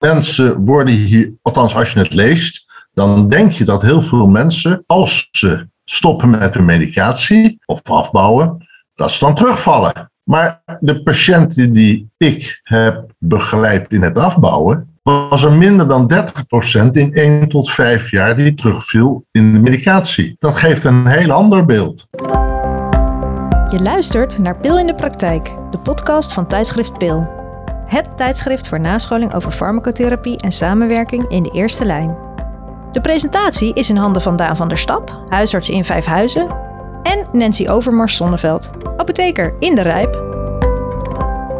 mensen worden hier, althans als je het leest, dan denk je dat heel veel mensen, als ze stoppen met hun medicatie of afbouwen, dat ze dan terugvallen. Maar de patiënten die ik heb begeleid in het afbouwen, was er minder dan 30% in 1 tot 5 jaar die terugviel in de medicatie. Dat geeft een heel ander beeld. Je luistert naar Pil in de Praktijk, de podcast van tijdschrift Pil. Het tijdschrift voor nascholing over farmacotherapie en samenwerking in de eerste lijn. De presentatie is in handen van Daan van der Stap, huisarts in Vijfhuizen, en Nancy Overmars Zonneveld, apotheker in de Rijp.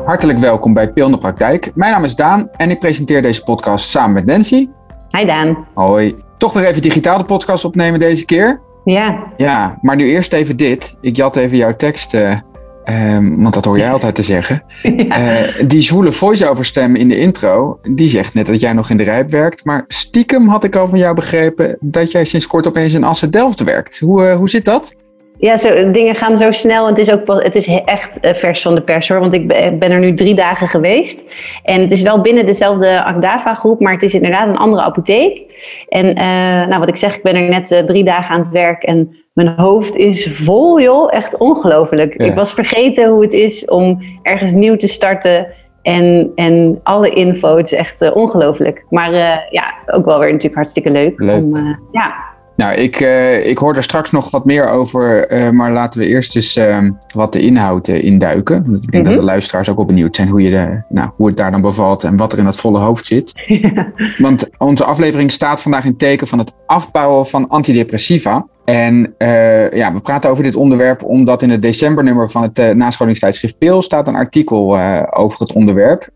Hartelijk welkom bij Pil in de Praktijk. Mijn naam is Daan en ik presenteer deze podcast samen met Nancy. Hi Daan. Hoi. Toch weer even digitaal de podcast opnemen deze keer. Ja. Ja, maar nu eerst even dit. Ik jat even jouw tekst, uh, um, want dat hoor jij altijd te zeggen. Ja. Uh, die zwoele voice-over stem in de intro, die zegt net dat jij nog in de rijp werkt. Maar stiekem had ik al van jou begrepen dat jij sinds kort opeens in Assen-Delft werkt. Hoe, uh, hoe zit dat? Ja, zo, dingen gaan zo snel. En het is ook pas, het is echt vers van de pers hoor. Want ik ben er nu drie dagen geweest. En het is wel binnen dezelfde Agdava groep, maar het is inderdaad een andere apotheek. En uh, nou, wat ik zeg, ik ben er net drie dagen aan het werk. En mijn hoofd is vol, joh. Echt ongelooflijk. Ja. Ik was vergeten hoe het is om ergens nieuw te starten. En, en alle info, het is echt uh, ongelooflijk. Maar ja, ook wel weer natuurlijk hartstikke leuk. leuk. Om, ja, nou, ik, ik hoor er straks nog wat meer over, maar laten we eerst eens uh, wat de inhoud induiken. Want ik denk dat de luisteraars ook wel benieuwd zijn hoe, je de, nou, hoe het daar dan bevalt en wat er in dat volle hoofd zit. Want onze aflevering staat vandaag in teken van het afbouwen van antidepressiva. En uh, ja, we praten over dit onderwerp omdat in het decembernummer van het uh, nascholingstijdschrift Pil staat een artikel uh, over het onderwerp.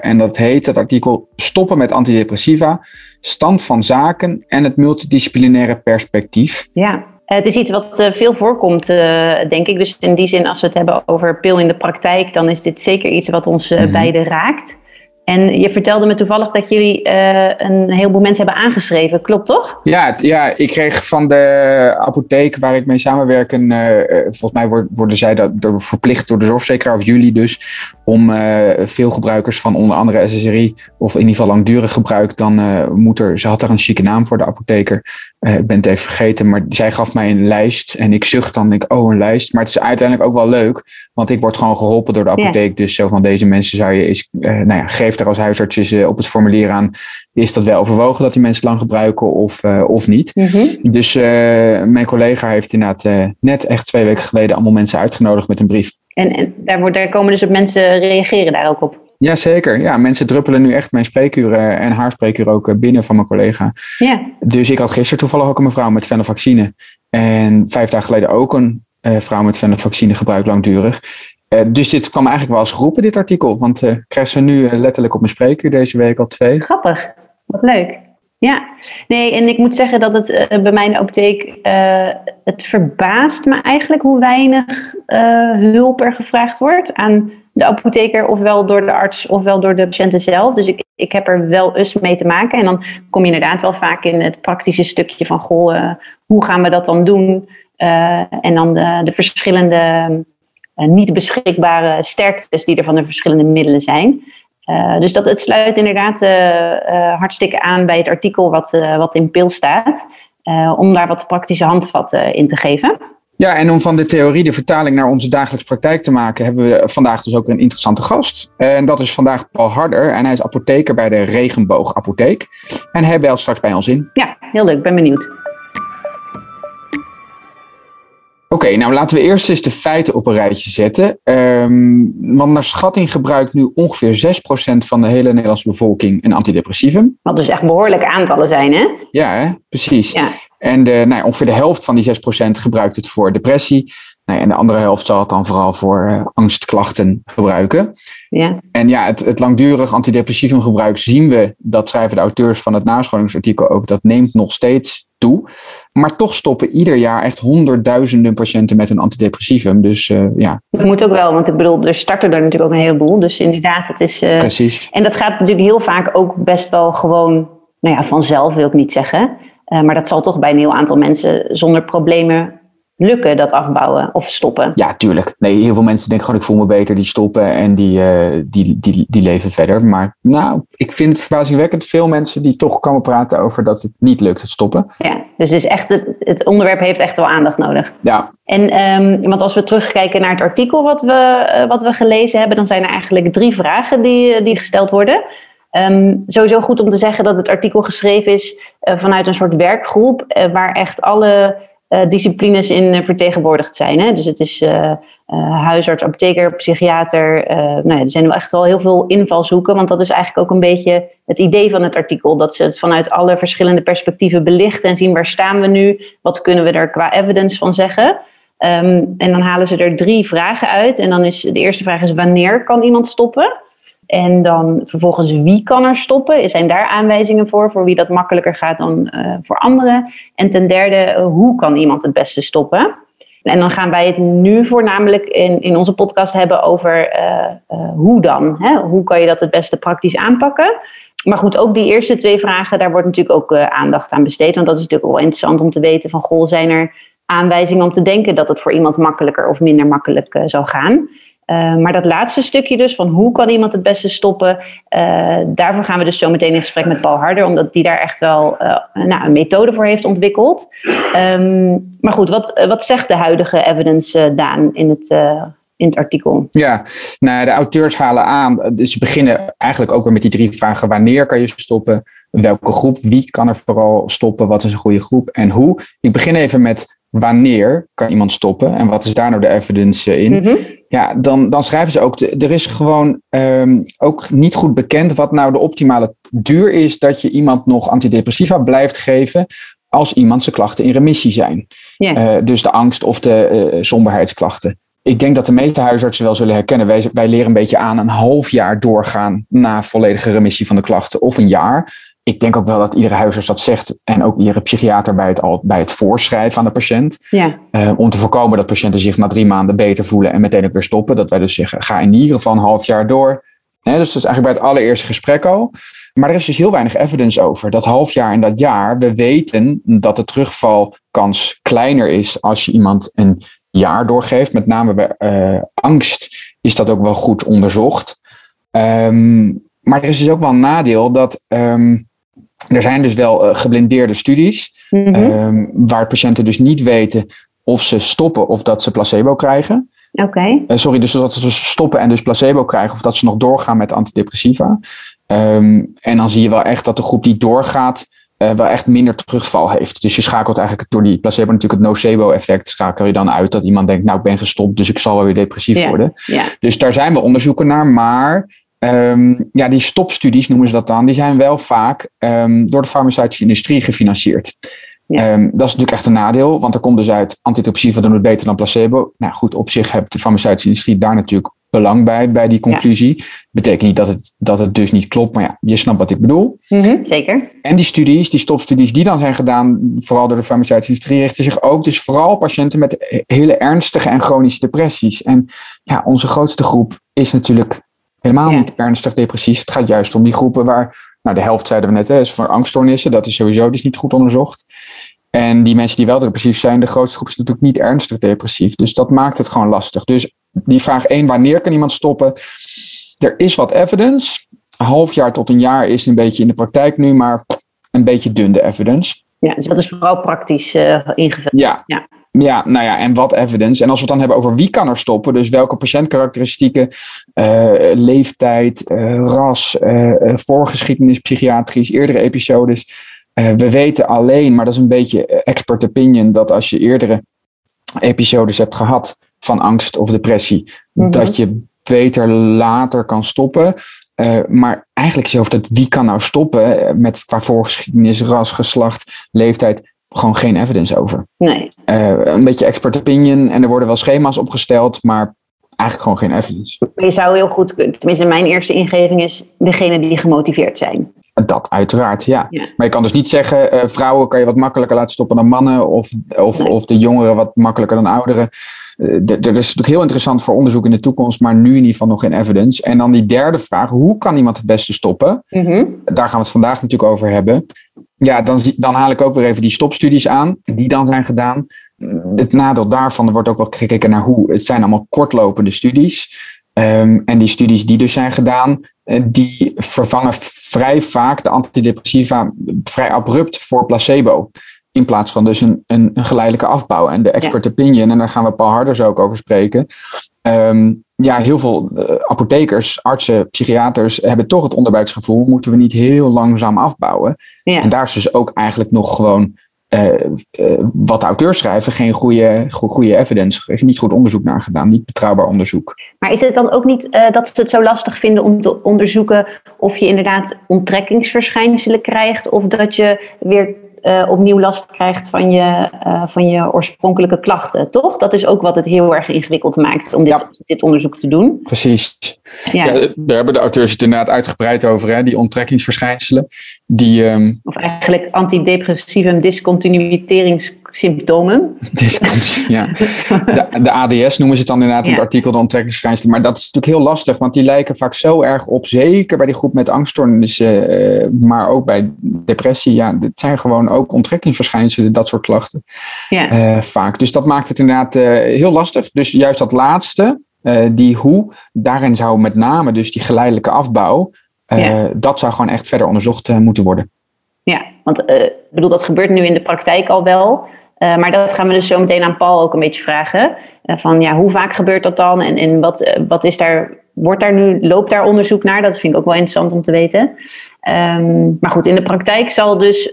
en dat heet het artikel Stoppen met antidepressiva, stand van zaken en het multidisciplinaire perspectief. Ja, het is iets wat veel voorkomt, denk ik. Dus in die zin, als we het hebben over pil in de praktijk, dan is dit zeker iets wat ons mm-hmm. beiden raakt. En je vertelde me toevallig dat jullie uh, een heleboel mensen hebben aangeschreven. Klopt toch? Ja, ja ik kreeg van de apotheek waar ik mee samenwerk. Een, uh, volgens mij worden zij dat, verplicht door de zorgverzekeraar, of jullie dus, om uh, veel gebruikers van onder andere SSRI, of in ieder geval langdurig gebruik, dan moet er, ze had daar een chique naam voor de apotheker. ik ben het even vergeten, maar zij gaf mij een lijst. En ik zucht dan, denk oh, een lijst. Maar het is uiteindelijk ook wel leuk, want ik word gewoon geholpen door de apotheek. Dus zo van deze mensen zou je eens, nou ja, geef er als huisarts is, uh, op het formulier aan, is dat wel overwogen dat die mensen lang gebruiken of, uh, of niet. Mm-hmm. Dus mijn collega heeft inderdaad net echt twee weken geleden allemaal mensen uitgenodigd met een brief. En, en daar, wordt, daar komen dus op mensen reageren daar ook op? Jazeker, ja, mensen druppelen nu echt mijn spreekuur en haar spreekuur ook binnen van mijn collega. Ja. Dus ik had gisteren toevallig ook een mevrouw met venlafaxine. En vijf dagen geleden ook een vrouw met venlafaxine gebruik langdurig. Uh, dus dit kwam eigenlijk wel als geroepen, dit artikel. Want ik krijg ze nu letterlijk op mijn spreekuur deze week al twee. Grappig, wat leuk. Ja, nee, en ik moet zeggen dat het bij mijn apotheek, het verbaast me eigenlijk hoe weinig hulp er gevraagd wordt aan de apotheker, ofwel door de arts, ofwel door de patiënten zelf. Dus ik, ik heb er wel eens mee te maken. En dan kom je inderdaad wel vaak in het praktische stukje van, goh, hoe gaan we dat dan doen? En dan de, de verschillende uh, niet beschikbare sterktes die er van de verschillende middelen zijn. Uh, dus dat, het sluit inderdaad uh, hartstikke aan bij het artikel wat, wat in PIL staat, om daar wat praktische handvatten in te geven. Ja, en om van de theorie de vertaling naar onze dagelijkse praktijk te maken, hebben we vandaag dus ook een interessante gast. En dat is vandaag Paul Harder en hij is apotheker bij de Regenboog Apotheek. En hij belt straks bij ons in. Ja, heel leuk, ben benieuwd. Oké, okay, nou laten we eerst eens de feiten op een rijtje zetten. Um, want naar schatting gebruikt nu ongeveer 6% van de hele Nederlandse bevolking een antidepressivum. Wat dus echt behoorlijke aantallen zijn, hè? Ja, hè? precies. Ja. En de, nou, ongeveer de helft van die 6% gebruikt het voor depressie. Nou, en de andere helft zal het dan vooral voor uh, angstklachten gebruiken. Ja. En ja, het, het langdurig antidepressivum gebruik zien we, dat schrijven de auteurs van het nascholingsartikel ook, dat neemt nog steeds toe. Maar toch stoppen ieder jaar echt honderdduizenden patiënten met een antidepressivum. Dus uh, ja. Dat moet ook wel, want ik bedoel, er starten er natuurlijk ook een heleboel. Dus inderdaad, het is. Uh, Precies. En dat gaat natuurlijk heel vaak ook best wel gewoon, nou ja, vanzelf wil ik niet zeggen. Uh, maar dat zal toch bij een heel aantal mensen zonder problemen lukken, dat afbouwen of stoppen? Ja, tuurlijk. Nee, heel veel mensen denken gewoon ik voel me beter, die stoppen en die, uh, die, die, die leven verder. Maar nou, ik vind het verbazingwekkend veel mensen die toch komen praten over dat het niet lukt, het stoppen. Ja, dus het, is echt het, het onderwerp heeft echt wel aandacht nodig. Ja. En um, want als we terugkijken naar het artikel wat we, uh, wat we gelezen hebben, dan zijn er eigenlijk drie vragen die, die gesteld worden. Um, sowieso goed om te zeggen dat het artikel geschreven is uh, vanuit een soort werkgroep, waar echt alle disciplines in vertegenwoordigd zijn. Hè? Dus het is huisarts, apotheker, psychiater. nou ja, er zijn wel echt wel heel veel invalshoeken, want dat is eigenlijk ook een beetje het idee van het artikel. Dat ze het vanuit alle verschillende perspectieven belichten en zien waar staan we nu, wat kunnen we er qua evidence van zeggen. Um, en dan halen ze er drie vragen uit. En dan is de eerste vraag is wanneer kan iemand stoppen? En dan vervolgens wie kan er stoppen? Zijn daar aanwijzingen voor, voor wie dat makkelijker gaat dan uh, voor anderen? En ten derde, uh, hoe kan iemand het beste stoppen? En dan gaan wij het nu voornamelijk in, in onze podcast hebben over uh, hoe dan? Hè? Hoe kan je dat het beste praktisch aanpakken? Maar goed, ook die eerste twee vragen, daar wordt natuurlijk ook aandacht aan besteed. Want dat is natuurlijk wel interessant om te weten van, goh, zijn er aanwijzingen om te denken dat het voor iemand makkelijker of minder makkelijk zou gaan? Uh, maar dat laatste stukje dus, van hoe kan iemand het beste stoppen, uh, daarvoor gaan we dus zo meteen in gesprek met Paul Harder, omdat die daar echt wel uh, nou, een methode voor heeft ontwikkeld. Um, maar goed, wat, wat zegt de huidige evidence, Daan, in het, in het artikel? Ja, nou, de auteurs halen aan, dus ze beginnen eigenlijk ook weer met die drie vragen. Wanneer kan je stoppen? Welke groep? Wie kan er vooral stoppen? Wat is een goede groep? En hoe? Ik begin even met wanneer kan iemand stoppen en wat is daar nou de evidence in? Mm -hmm. Ja, dan, dan schrijven ze ook, de, er is gewoon um, ook niet goed bekend wat nou de optimale duur is dat je iemand nog antidepressiva blijft geven als iemand zijn klachten in remissie zijn. Yeah. Uh, dus de angst of de uh, somberheidsklachten. Ik denk dat de meeste huisartsen wel zullen herkennen. Wij, wij leren een beetje aan een half jaar doorgaan na volledige remissie van de klachten of een jaar ik denk ook wel dat iedere huisarts dat zegt en ook iedere psychiater bij het, al, bij het voorschrijven aan de patiënt. Ja. Uh, om te voorkomen dat patiënten zich na drie maanden beter voelen en meteen ook weer stoppen. Dat wij dus zeggen, ga in ieder geval een half jaar door. Dus dat is eigenlijk bij het allereerste gesprek al. Maar er is dus heel weinig evidence over. Dat half jaar en dat jaar, we weten dat de terugvalkans kleiner is als je iemand een jaar doorgeeft. Met name bij uh, angst is dat ook wel goed onderzocht. Um, maar er is dus ook wel een nadeel dat um, er zijn dus wel uh, geblindeerde studies, mm -hmm. um, waar patiënten dus niet weten of ze stoppen of dat ze placebo krijgen. Oké. Okay. Uh, sorry, dus dat ze stoppen en dus placebo krijgen of dat ze nog doorgaan met antidepressiva. Um, en dan zie je wel echt dat de groep die doorgaat, uh, wel echt minder terugval heeft. Dus je schakelt eigenlijk door die placebo natuurlijk het nocebo-effect, schakel je dan uit dat iemand denkt, nou ik ben gestopt, dus ik zal wel weer depressief yeah. worden. Yeah. Dus daar zijn wel onderzoeken naar, maar Um, ja, die stopstudies noemen ze dat dan, die zijn wel vaak um, door de farmaceutische industrie gefinancierd. Ja. Um, dat is natuurlijk echt een nadeel, want er komt dus uit antidepressiva doen het beter dan placebo. Nou goed, op zich heeft de farmaceutische industrie daar natuurlijk belang bij, bij die conclusie. Ja. Betekent niet dat het, dat het dus niet klopt, maar ja, je snapt wat ik bedoel. Mm -hmm, zeker. En die studies, die stopstudies die dan zijn gedaan, vooral door de farmaceutische industrie, richten zich ook dus vooral op patiënten met hele ernstige en chronische depressies. En ja, onze grootste groep is natuurlijk helemaal ja. niet ernstig depressief. Het gaat juist om die groepen waar, nou de helft zeiden we net, hè, is voor angststoornissen. Dat is sowieso dus niet goed onderzocht. En die mensen die wel depressief zijn, de grootste groep is natuurlijk niet ernstig depressief. Dus dat maakt het gewoon lastig. Dus die vraag 1, wanneer kan iemand stoppen? Er is wat evidence. Een half jaar tot een jaar is een beetje in de praktijk nu, maar een beetje dun de evidence. Ja, dus dat is vooral praktisch uh, ingevuld. Ja. ja. Ja, nou ja, en wat evidence. En als we het dan hebben over wie kan er stoppen, dus welke patiëntkarakteristieken, uh, leeftijd, uh, ras, uh, voorgeschiedenis, psychiatrisch, eerdere episodes. we weten alleen, maar dat is een beetje expert opinion, dat als je eerdere episodes hebt gehad van angst of depressie, mm -hmm. dat je beter later kan stoppen. maar eigenlijk is over dat wie kan nou stoppen met qua voorgeschiedenis, ras, geslacht, leeftijd gewoon geen evidence over. Nee. Uh, een beetje expert opinion en er worden wel schema's opgesteld, maar eigenlijk gewoon geen evidence. Je zou heel goed kunnen, tenminste mijn eerste ingeving is degene die gemotiveerd zijn. Dat uiteraard, ja. Ja. Maar je kan dus niet zeggen, uh, vrouwen kan je wat makkelijker laten stoppen dan mannen, of, of, Nee. of de jongeren wat makkelijker dan ouderen. Uh, d- Dat is natuurlijk heel interessant voor onderzoek in de toekomst, maar nu in ieder geval nog geen evidence. En dan die derde vraag, hoe kan iemand het beste stoppen? Mhm. Daar gaan we het vandaag natuurlijk over hebben. Ja, dan, dan haal ik ook weer even die stopstudies aan, die dan zijn gedaan. Het nadeel daarvan, er wordt ook wel gekeken naar hoe, het zijn allemaal kortlopende studies. Um, en die studies die dus zijn gedaan, eh, die vervangen vrij vaak de antidepressiva vrij abrupt voor placebo. In plaats van dus een, een, een geleidelijke afbouw. En de expert opinion, en daar gaan we Paul Harders ook over spreken. Um, ja, heel veel uh, apothekers, artsen, psychiaters hebben toch het onderbuiksgevoel, moeten we niet heel langzaam afbouwen. Ja. En daar is dus ook eigenlijk nog gewoon uh, uh, wat de auteurs schrijven, geen goede, goede evidence, heeft niet goed onderzoek naar gedaan, niet betrouwbaar onderzoek. Maar is het dan ook niet uh, dat ze het zo lastig vinden om te onderzoeken of je inderdaad onttrekkingsverschijnselen krijgt of dat je weer uh, opnieuw last krijgt van je, uh, van je oorspronkelijke klachten, toch? Dat is ook wat het heel erg ingewikkeld maakt om dit, ja. dit onderzoek te doen. Precies. Ja. ja. daar hebben de auteurs het inderdaad uitgebreid over, hè? die onttrekkingsverschijnselen. Die, um... Of eigenlijk discontinuiteringssymptomen. ja. De, de, ADS noemen ze het dan inderdaad in het artikel, de onttrekkingsverschijnselen. Maar dat is natuurlijk heel lastig, want die lijken vaak zo erg op, zeker bij die groep met angststoornissen, uh, maar ook bij depressie. Ja, het zijn gewoon ook onttrekkingsverschijnselen, dat soort klachten. Ja. Uh, vaak. Dus dat maakt het inderdaad uh, heel lastig. Dus juist dat laatste, uh, die hoe, daarin zou met name dus die geleidelijke afbouw, ja. dat zou gewoon echt verder onderzocht moeten worden. Ja, want ik bedoel, dat gebeurt nu in de praktijk al wel. Maar dat gaan we dus zo meteen aan Paul ook een beetje vragen. van ja, hoe vaak gebeurt dat dan en, en wat, wat is daar, wordt daar nu, loopt daar onderzoek naar? Dat vind ik ook wel interessant om te weten. Um, maar goed, in de praktijk zal dus,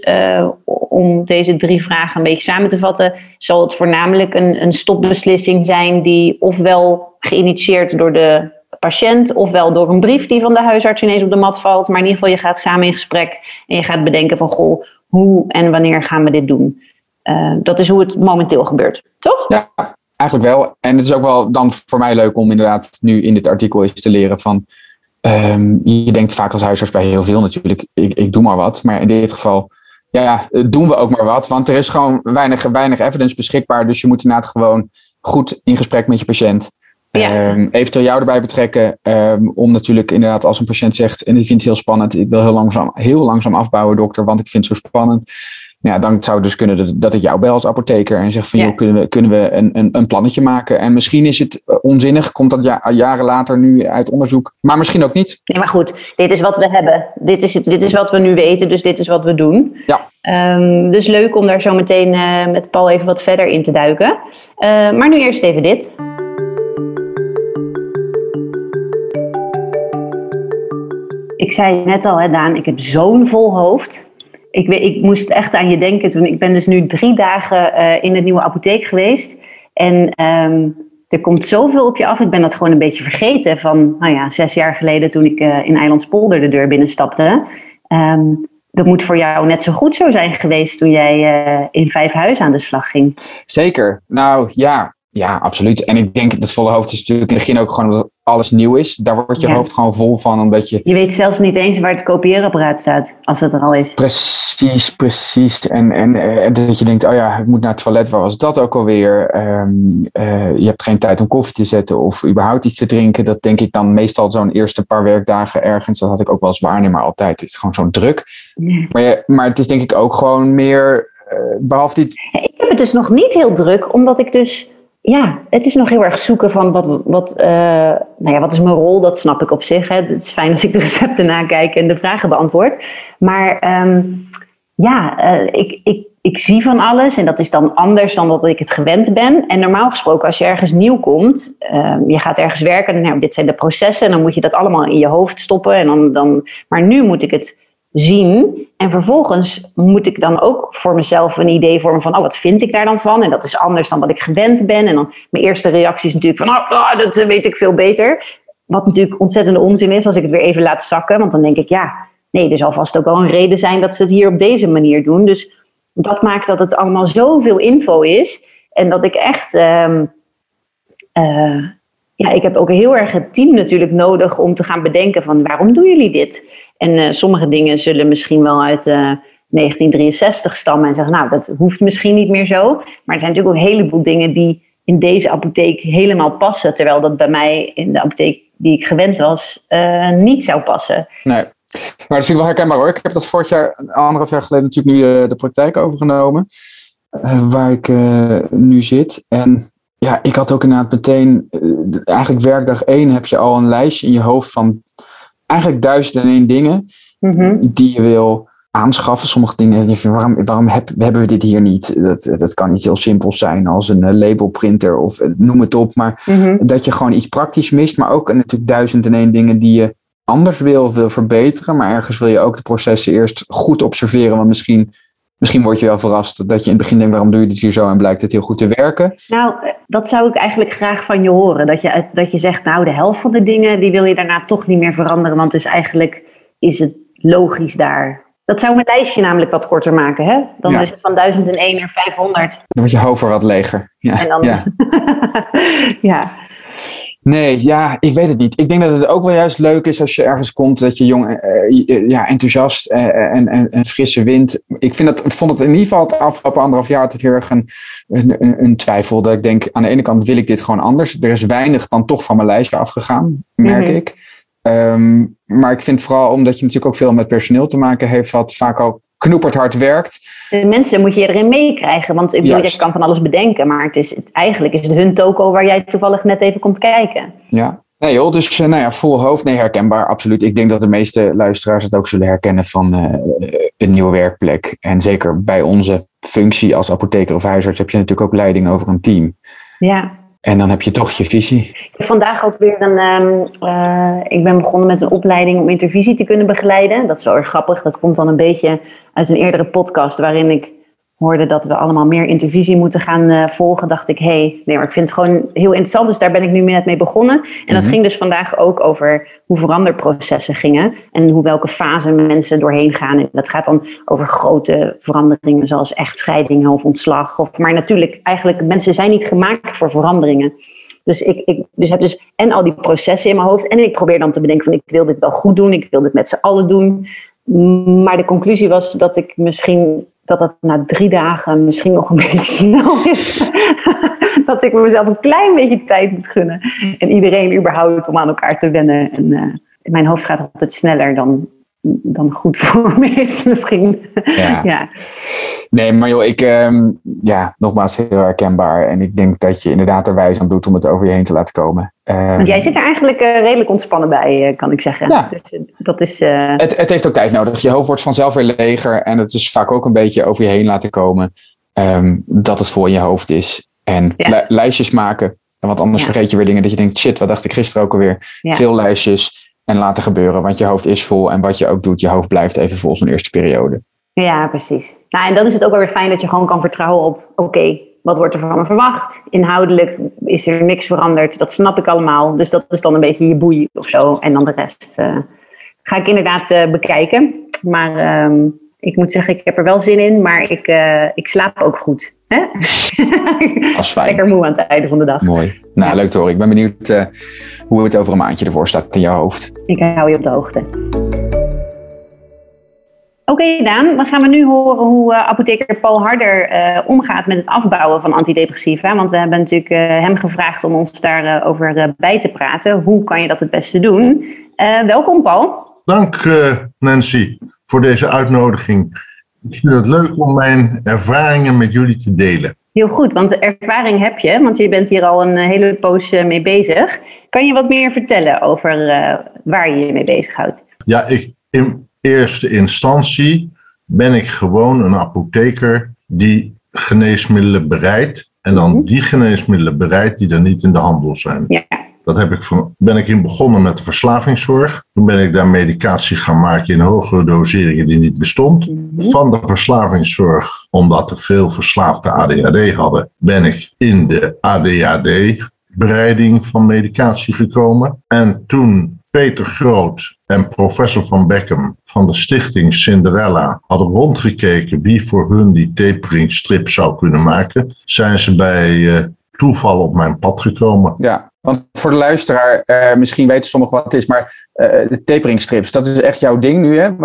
om deze drie vragen een beetje samen te vatten, zal het voornamelijk een, een stopbeslissing zijn die ofwel geïnitieerd door de patiënt, ofwel door een brief die van de huisarts ineens op de mat valt. Maar in ieder geval, je gaat samen in gesprek en je gaat bedenken van, goh, hoe en wanneer gaan we dit doen? Uh, dat is hoe het momenteel gebeurt, toch? Ja, eigenlijk wel. En het is ook wel dan voor mij leuk om inderdaad nu in dit artikel eens te leren van Um, je denkt vaak als huisarts bij heel veel natuurlijk, ik, ik doe maar wat. Maar in dit geval ja, doen we ook maar wat. Want er is gewoon weinig, weinig evidence beschikbaar. Dus je moet inderdaad gewoon goed in gesprek met je patiënt. Ja. Um, eventueel jou erbij betrekken. Um, om natuurlijk inderdaad als een patiënt zegt, en die vindt het heel spannend. Ik wil heel langzaam, heel langzaam afbouwen dokter, want ik vind het zo spannend ja, dan zou het dus kunnen dat ik jou bel als apotheker en zeg van, ja. joh, kunnen we, kunnen we een, een, een plannetje maken? En misschien is het eh, onzinnig, komt dat ja, jaren later nu uit onderzoek, maar misschien ook niet. Nee, maar goed, dit is wat we hebben. Dit is, het, dit is wat we nu weten, dus dit is wat we doen. Ja. Um, dus leuk om daar zo meteen uh, met Paul even wat verder in te duiken. Uh, maar nu eerst even dit. Ik zei net al, hè, Daan, ik heb zo'n vol hoofd ik, ik moest echt aan je denken toen. Ik ben dus nu drie dagen uh, in de nieuwe apotheek geweest. En um, er komt zoveel op je af. Ik ben dat gewoon een beetje vergeten van, nou ja, zes jaar geleden toen ik uh, in Eilandspolder de deur binnenstapte. Um, dat moet voor jou net zo goed zo zijn geweest toen jij uh, in vijf huizen aan de slag ging. Zeker. Nou ja, ja, absoluut. En ik denk dat het volle hoofd is natuurlijk in het begin ook gewoon omdat alles nieuw is. Daar wordt je ja. hoofd gewoon vol van, omdat je... Je weet zelfs niet eens waar het kopieerapparaat staat, als het er al is. Precies, precies. En, en, en dat je denkt, oh ja, ik moet naar het toilet, waar was dat ook alweer? Um, uh, je hebt geen tijd om koffie te zetten of überhaupt iets te drinken. Dat denk ik dan meestal zo'n eerste paar werkdagen ergens. Dat had ik ook wel niet, maar altijd. Het is gewoon zo'n druk. Maar, je, maar het is denk ik ook gewoon meer, uh, behalve dit... Ik heb het dus nog niet heel druk, omdat ik dus ja, het is nog heel erg zoeken van wat, wat, uh, nou ja, wat is mijn rol, dat snap ik op zich. Hè. Het is fijn als ik de recepten nakijk en de vragen beantwoord. Maar um, ja, uh, ik, ik, ik zie van alles en dat is dan anders dan dat ik het gewend ben. En normaal gesproken, als je ergens nieuw komt, um, je gaat ergens werken, en nou, dit zijn de processen, en dan moet je dat allemaal in je hoofd stoppen. En dan, dan, maar nu moet ik het zien. En vervolgens moet ik dan ook voor mezelf een idee vormen van, oh, wat vind ik daar dan van? En dat is anders dan wat ik gewend ben. En dan mijn eerste reactie is natuurlijk van, oh, oh dat weet ik veel beter. Wat natuurlijk ontzettende onzin is als ik het weer even laat zakken. Want dan denk ik, ja, nee, er zal vast ook wel een reden zijn dat ze het hier op deze manier doen. Dus dat maakt dat het allemaal zoveel info is. En dat ik echt, um, uh, ja, ik heb ook heel erg het team natuurlijk nodig om te gaan bedenken van, waarom doen jullie dit? En uh, sommige dingen zullen misschien wel uit uh, eh, 1963 stammen en zeggen, nou, dat hoeft misschien niet meer zo. Maar er zijn natuurlijk ook een heleboel dingen die in deze apotheek helemaal passen, terwijl dat bij mij in de apotheek die ik gewend was uh, niet zou passen. Nee. Maar dat vind ik wel herkenbaar hoor. Ik heb dat vorig jaar, anderhalf jaar geleden natuurlijk nu de praktijk overgenomen. Waar ik nu zit. En ja, ik had ook inderdaad meteen, eigenlijk werkdag één heb je al een lijstje in je hoofd van eigenlijk duizend en één dingen mm -hmm. die je wil aanschaffen. Sommige dingen, waarom, waarom heb, hebben we dit hier niet? Dat, dat kan iets heel simpels zijn als een labelprinter of noem het op. Maar mm -hmm. dat je gewoon iets praktisch mist. Maar ook natuurlijk duizend en één dingen die je anders wil wil verbeteren. Maar ergens wil je ook de processen eerst goed observeren. Want misschien, misschien word je wel verrast dat je in het begin denkt, waarom doe je dit hier zo? En blijkt het heel goed te werken. Nou, dat zou ik eigenlijk graag van je horen. Dat je, dat je zegt, nou, de helft van de dingen, die wil je daarna toch niet meer veranderen. Want dus eigenlijk is het logisch daar. Dat zou mijn lijstje namelijk wat korter maken. Hè? Dan ja. is het van 1001 naar 500. Dan wordt je hoofd wat leger. Ja. En dan, ja. ja. Nee, ja, ik weet het niet. Ik denk dat het ook wel juist leuk is als je ergens komt dat je jong, uh, ja, enthousiast uh, en, en, en, frisse wind. Ik vind dat, vond het in ieder geval het afgelopen anderhalf jaar altijd heel erg een, een, een, twijfel. Dat ik denk, aan de ene kant wil ik dit gewoon anders. Er is weinig dan toch van mijn lijstje afgegaan, merk mm-hmm. ik. Um, maar ik vind vooral omdat je natuurlijk ook veel met personeel te maken heeft, wat vaak al knoeperd hard werkt. De mensen moet je erin meekrijgen. Want ik bedoel, je kan van alles bedenken. Maar het is, het, eigenlijk is het hun toko waar jij toevallig net even komt kijken. Ja. Nee joh, dus nou ja, vol hoofd, nee herkenbaar, absoluut. Ik denk dat de meeste luisteraars het ook zullen herkennen van uh, een nieuwe werkplek. En zeker bij onze functie als apotheker of huisarts heb je natuurlijk ook leiding over een team. Ja. En dan heb je toch je visie. Vandaag ook weer een. Um, uh, ik ben begonnen met een opleiding om intervisie te kunnen begeleiden. Dat is wel erg grappig. Dat komt dan een beetje uit een eerdere podcast waarin ik hoorde dat we allemaal meer intervisie moeten gaan uh, volgen. Dacht ik, hé, hey, nee, maar ik vind het gewoon heel interessant. Dus daar ben ik nu net mee begonnen. En dat mm-hmm. ging dus vandaag ook over hoe veranderprocessen gingen. En hoe welke fase mensen doorheen gaan. En dat gaat dan over grote veranderingen zoals echtscheidingen of ontslag. Of, maar natuurlijk, eigenlijk, mensen zijn niet gemaakt voor veranderingen. Dus ik, ik dus heb dus en al die processen in mijn hoofd. En ik probeer dan te bedenken van ik wil dit wel goed doen. Ik wil dit met z'n allen doen. Maar de conclusie was dat ik misschien dat het na drie dagen misschien nog een beetje snel is. dat ik mezelf een klein beetje tijd moet gunnen. En iedereen überhaupt om aan elkaar te wennen. En uh, mijn hoofd gaat altijd sneller dan, dan goed voor me is misschien. Ja. ja. Nee, maar joh, ik, um, ja, nogmaals heel herkenbaar. En ik denk dat je inderdaad er wijs aan doet om het over je heen te laten komen. Um, Want jij zit er eigenlijk uh, redelijk ontspannen bij, uh, kan ik zeggen. Ja. Dus, dat is, uh... het, het heeft ook tijd nodig. Je hoofd wordt vanzelf weer leger. En het is vaak ook een beetje over je heen laten komen. Um, dat het voor in je hoofd is. En ja. li lijstjes maken. Want anders ja. vergeet je weer dingen dat je denkt, shit, wat dacht ik gisteren ook alweer. Veel lijstjes en laten gebeuren. Want je hoofd is vol. En wat je ook doet, je hoofd blijft even vol zo'n eerste periode. Ja, precies. Nou, en dan is het ook wel weer fijn dat je gewoon kan vertrouwen op: oké, okay, wat wordt er van me verwacht? Inhoudelijk is er niks veranderd. Dat snap ik allemaal. Dus dat is dan een beetje je boei of zo. En dan de rest uh, ga ik inderdaad uh, bekijken. Maar um, ik moet zeggen, ik heb er wel zin in, maar ik, uh, ik slaap ook goed. Hè? Is fijn. Lekker moe aan het einde van de dag. Mooi. Nou, ja. leuk te horen. Ik ben benieuwd hoe het over een maandje ervoor staat in jouw hoofd. Ik hou je op de hoogte. Oké okay, Daan, dan gaan we nu horen hoe uh, apotheker Paul Harder uh, omgaat met het afbouwen van antidepressiva. Want we hebben natuurlijk uh, hem gevraagd om ons daarover bij te praten. Hoe kan je dat het beste doen? welkom Paul. Dank Nancy voor deze uitnodiging. Ik vind het leuk om mijn ervaringen met jullie te delen. Heel goed, want de ervaring heb je, want je bent hier al een hele poos mee bezig. Kan je wat meer vertellen over waar je je mee bezighoudt? Ja, ik, in, eerste instantie ben ik gewoon een apotheker die geneesmiddelen bereidt. En dan mm-hmm. die geneesmiddelen bereidt die er niet in de handel zijn. Ja. Dat heb ik van, ben ik in begonnen met de verslavingszorg. Toen ben ik daar medicatie gaan maken in hogere doseringen die niet bestond. Mm-hmm. Van de verslavingszorg, omdat er veel verslaafde ADHD hadden, ben ik in de ADHD-bereiding van medicatie gekomen. En toen Peter Groot en professor van Beckham van de stichting Cinderella hadden rondgekeken wie voor hun die taperingstrip zou kunnen maken, zijn ze bij uh, toeval op mijn pad gekomen. Ja, want voor de luisteraar, uh, misschien weten sommigen wat het is, maar uh, taperingstrips, dat is echt jouw ding nu, hè?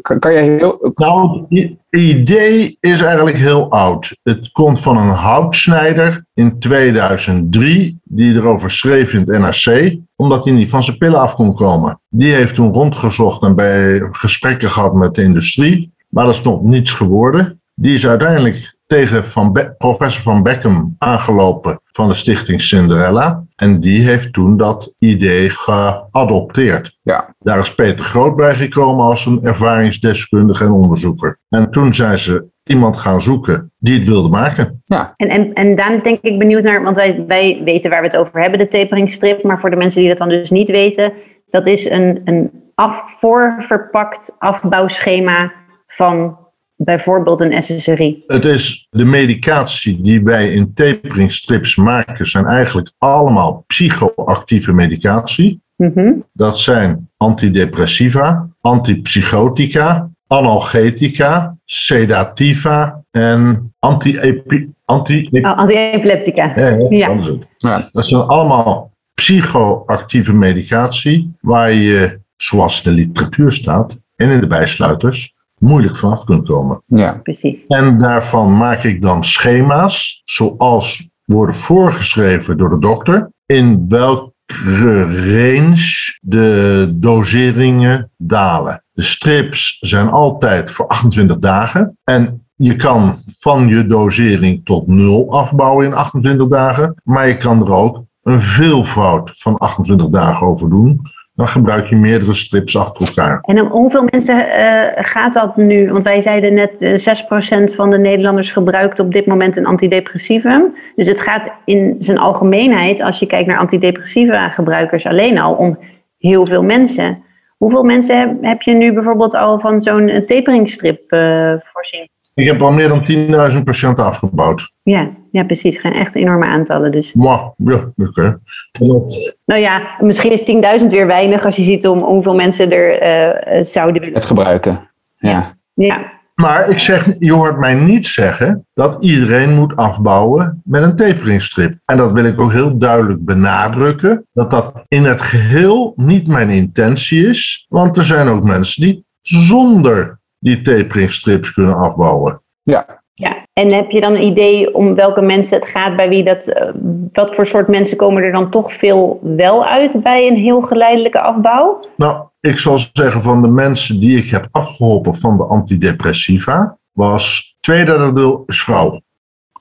Kan, kan je heel... Nou, het idee is eigenlijk heel oud. Het komt van een houtsnijder in 2003, die erover schreef in het NRC, omdat hij niet van zijn pillen af kon komen. Die heeft toen rondgezocht en bij gesprekken gehad met de industrie, maar dat is nog niets geworden. Die is uiteindelijk tegen van professor Van Beckham aangelopen van de stichting Cinderella. En die heeft toen dat idee geadopteerd. Ja. Daar is Peter Groot bij gekomen als een ervaringsdeskundige en onderzoeker. En toen zijn ze iemand gaan zoeken die het wilde maken. Ja. En, en, en Daan is denk ik benieuwd naar, want wij, wij weten waar we het over hebben, de taperingstrip. Maar voor de mensen die dat dan dus niet weten, dat is een, een af, voorverpakt afbouwschema van bijvoorbeeld een SSRI? Het is de medicatie die wij in taperingstrips maken, zijn eigenlijk allemaal psychoactieve medicatie. Mhm. Dat zijn antidepressiva, antipsychotica, analgetica, sedativa en anti-epi... Anti oh, anti-epileptica. ja, Ja. dat is het. Ja. Dat zijn allemaal psychoactieve medicatie waar je, zoals de literatuur staat en in de bijsluiters, moeilijk vanaf kunt komen. Ja. Precies. En daarvan maak ik dan schema's, zoals worden voorgeschreven door de dokter, in welke range de doseringen dalen. De strips zijn altijd voor 28 dagen en je kan van je dosering tot nul afbouwen in 28 dagen, maar je kan er ook een veelvoud van 28 dagen over doen. Dan gebruik je meerdere strips achter elkaar. En om hoeveel mensen eh, gaat dat nu? Want wij zeiden net, eh 6% van de Nederlanders gebruikt op dit moment een antidepressivum. Dus het gaat in zijn algemeenheid, als je kijkt naar antidepressiva gebruikers alleen al, om heel veel mensen. Hoeveel mensen heb, je nu bijvoorbeeld al van zo'n eh, taperingstrip eh, voorzien? Ik heb al meer dan 10.000 patiënten afgebouwd. Ja, ja, precies. Het gaan echt enorme aantallen dus. Ja, oké. Nou ja, misschien is 10.000 weer weinig als je ziet om hoeveel mensen er eh, eh, zouden willen. Het gebruiken. Ja. Ja, Maar ik zeg, je hoort mij niet zeggen dat iedereen moet afbouwen met een taperingstrip. En dat wil ik ook heel duidelijk benadrukken, dat dat in het geheel niet mijn intentie is. Want er zijn ook mensen die zonder die taperingstrips kunnen afbouwen. Ja. ja. En heb je dan een idee om welke mensen het gaat, bij wie dat, eh, wat voor soort mensen komen er dan toch veel wel uit bij een heel geleidelijke afbouw? Nou, ik zal zeggen van de mensen die ik heb afgeholpen van de antidepressiva, was tweederde deel is vrouw.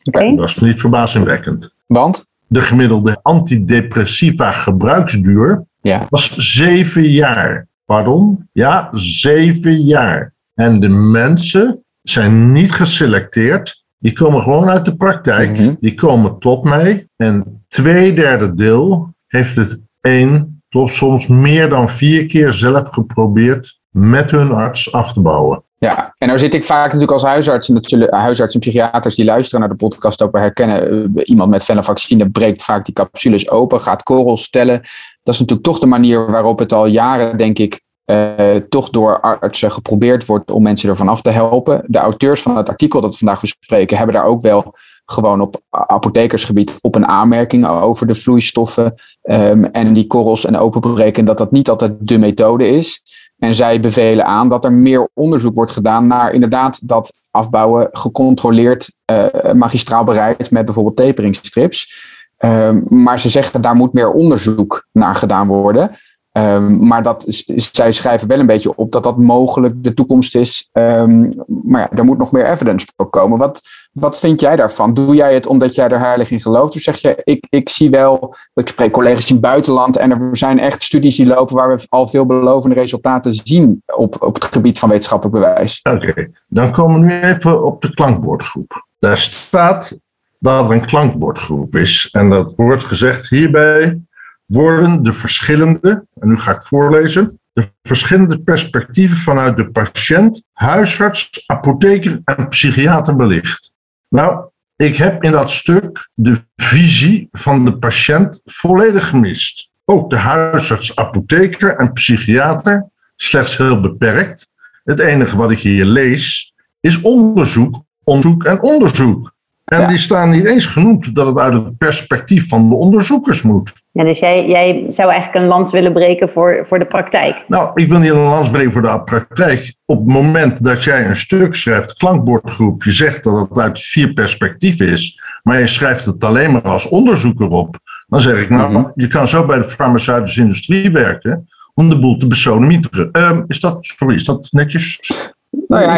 Oké. Dat is niet verbazingwekkend. Want? De gemiddelde antidepressiva gebruiksduur Ja. was zeven jaar. Pardon? Ja, zeven jaar. En de mensen zijn niet geselecteerd. Die komen gewoon uit de praktijk. Mhm. Die komen tot mij. En twee derde deel heeft het één tot soms meer dan vier keer zelf geprobeerd met hun arts af te bouwen. Ja, en nou zit ik vaak natuurlijk als huisarts, en dat zullen huisartsen en psychiaters die luisteren naar de podcast ook wel herkennen. eh, Iemand met venlafaxine breekt vaak die capsules open, gaat korrels stellen. Dat is natuurlijk toch de manier waarop het al jaren, denk ik, eh, toch door artsen geprobeerd wordt om mensen ervan af te helpen. De auteurs van het artikel dat we vandaag bespreken hebben daar ook wel gewoon op apothekersgebied op een aanmerking over de vloeistoffen ehm, en die korrels en openbreken, dat dat niet altijd de methode is. En zij bevelen aan dat er meer onderzoek wordt gedaan naar inderdaad dat afbouwen gecontroleerd eh, magistraal bereid met bijvoorbeeld taperingstrips. Um, maar ze zeggen daar moet meer onderzoek naar gedaan worden. Um, maar dat, zij schrijven wel een beetje op dat dat mogelijk de toekomst is. Um, maar ja, daar moet nog meer evidence voor komen. Wat, wat vind jij daarvan? Doe jij het omdat jij er heilig in gelooft? Of zeg je, ik, ik zie wel, ik spreek collega's in het buitenland en er zijn echt studies die lopen waar we al veelbelovende resultaten zien op, op het gebied van wetenschappelijk bewijs. Oké, dan komen we nu even op de klankbordgroep. Daar staat dat er een klankbordgroep is. En dat wordt gezegd hierbij worden de verschillende, en nu ga ik voorlezen, de verschillende perspectieven vanuit de patiënt, huisarts, apotheker en psychiater belicht. Nou, ik heb in dat stuk de visie van de patiënt volledig gemist. Ook de huisarts, apotheker en psychiater slechts heel beperkt. Het enige wat ik hier lees is onderzoek, onderzoek en onderzoek. En die staan niet eens genoemd dat het uit het perspectief van de onderzoekers moet. Ja, dus jij, jij zou eigenlijk een lans willen breken voor, voor de praktijk. Nou, ik wil niet een lans breken voor de praktijk. Op het moment dat jij een stuk schrijft, klankbordgroep, je zegt dat het uit vier perspectieven is, maar je schrijft het alleen maar als onderzoeker op, dan zeg ik, nou, Mhm. je kan zo bij de farmaceutische industrie werken om de boel te besodemieteren. Ehm, is, dat, sorry, is dat netjes? Nou ja,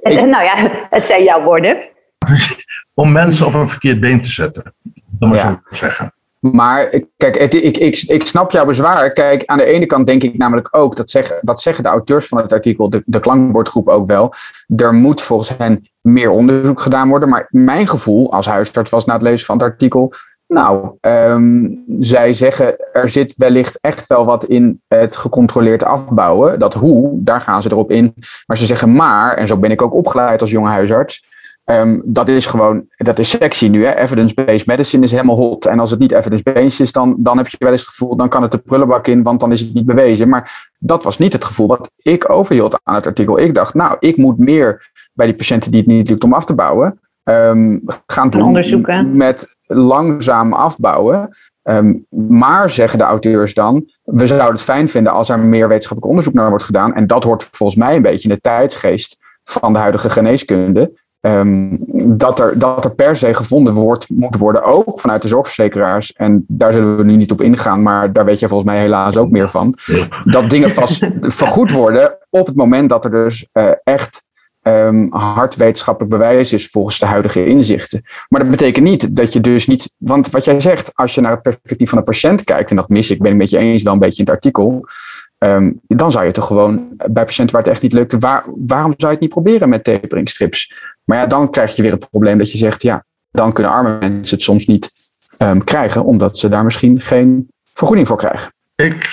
Ik- Nou ja, het zijn jouw woorden. Om mensen op een verkeerd been te zetten. Dat moet Ja. ik zo zeggen. Maar kijk, het, ik, ik, ik snap jouw bezwaar. Kijk, aan de ene kant denk ik namelijk ook, dat zeggen, dat zeggen de auteurs van het artikel, de, de klankbordgroep ook wel. Er moet volgens hen meer onderzoek gedaan worden. Maar mijn gevoel als huisarts was na het lezen van het artikel. Nou, ehm, zij zeggen er zit wellicht echt wel wat in het gecontroleerd afbouwen. Dat hoe, daar gaan ze erop in. Maar ze zeggen maar, en zo ben ik ook opgeleid als jonge huisarts. Ehm, dat is gewoon, dat is sexy nu. Hè? Evidence-based medicine is helemaal hot. En als het niet evidence-based is, dan, dan heb je wel eens het gevoel, dan kan het de prullenbak in, want dan is het niet bewezen. Maar dat was niet het gevoel wat ik overhield aan het artikel. Ik dacht, nou, ik moet meer bij die patiënten die het niet lukt om af te bouwen, ehm, gaan doen onderzoeken. met langzaam afbouwen. Ehm, maar zeggen de auteurs dan, we zouden het fijn vinden als er meer wetenschappelijk onderzoek naar wordt gedaan. En dat hoort volgens mij een beetje in de tijdsgeest van de huidige geneeskunde. Ehm, dat, er, dat er per se gevonden wordt, moet worden, ook vanuit de zorgverzekeraars. En daar zullen we nu niet op ingaan, maar daar weet je volgens mij helaas ook meer van. Dat dingen pas vergoed worden op het moment dat er dus eh, echt ehm, hard wetenschappelijk bewijs is volgens de huidige inzichten. Maar dat betekent niet dat je dus niet. Want wat jij zegt, als je naar het perspectief van de patiënt kijkt, en dat mis ik, ben ik met je eens wel een beetje in het artikel. Ehm, dan zou je toch gewoon bij patiënten waar het echt niet lukt, waar, waarom zou je het niet proberen met taperingstrips? Maar ja, dan krijg je weer het probleem dat je zegt, ja, dan kunnen arme mensen het soms niet ehm, krijgen, omdat ze daar misschien geen vergoeding voor krijgen. Ik,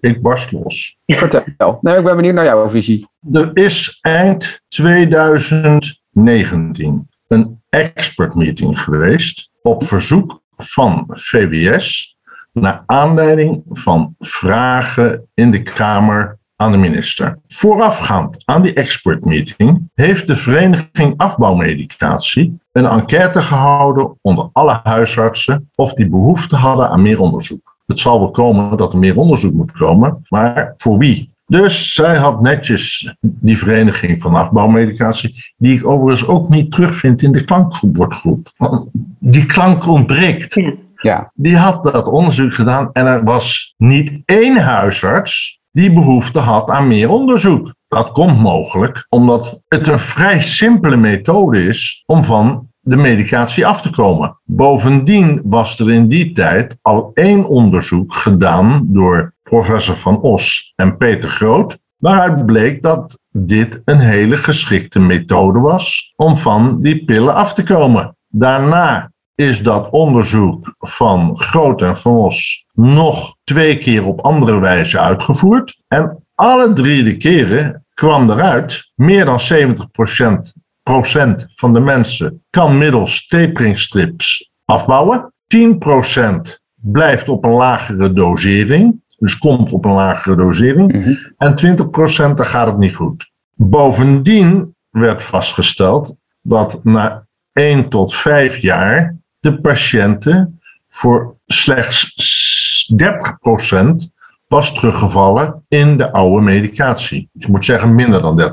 ik barst los. Vertel. Nee, ik ben benieuwd naar jouw visie. Er is eind 2019 een expert meeting geweest op verzoek van VWS naar aanleiding van vragen in de Kamer aan de minister. Voorafgaand aan die expert meeting heeft de Vereniging Afbouwmedicatie een enquête gehouden onder alle huisartsen of die behoefte hadden aan meer onderzoek. Het zal wel komen dat er meer onderzoek moet komen, maar voor wie? Dus zij had netjes die vereniging van afbouwmedicatie, die ik overigens ook niet terugvind in de klankbordgroep. Want die klank ontbreekt. Ja. Ja, Die had dat onderzoek gedaan en er was niet één huisarts die behoefte had aan meer onderzoek. Dat komt mogelijk omdat het een vrij simpele methode is om van de medicatie af te komen. Bovendien was er in die tijd al één onderzoek gedaan door professor Van Os en Peter Groot, waaruit bleek dat dit een hele geschikte methode was om van die pillen af te komen. Daarna is dat onderzoek van Groot en Van Os nog twee keer op andere wijze uitgevoerd. En alle drie de keren kwam eruit, meer dan 70% procent van de mensen kan middels taperingstrips afbouwen. 10% blijft op een lagere dosering, dus komt op een lagere dosering. Mhm. En 20% daar gaat het niet goed. Bovendien werd vastgesteld dat na 1 tot 5 jaar de patiënten voor slechts 30% was teruggevallen in de oude medicatie. Ik moet zeggen minder dan 30%.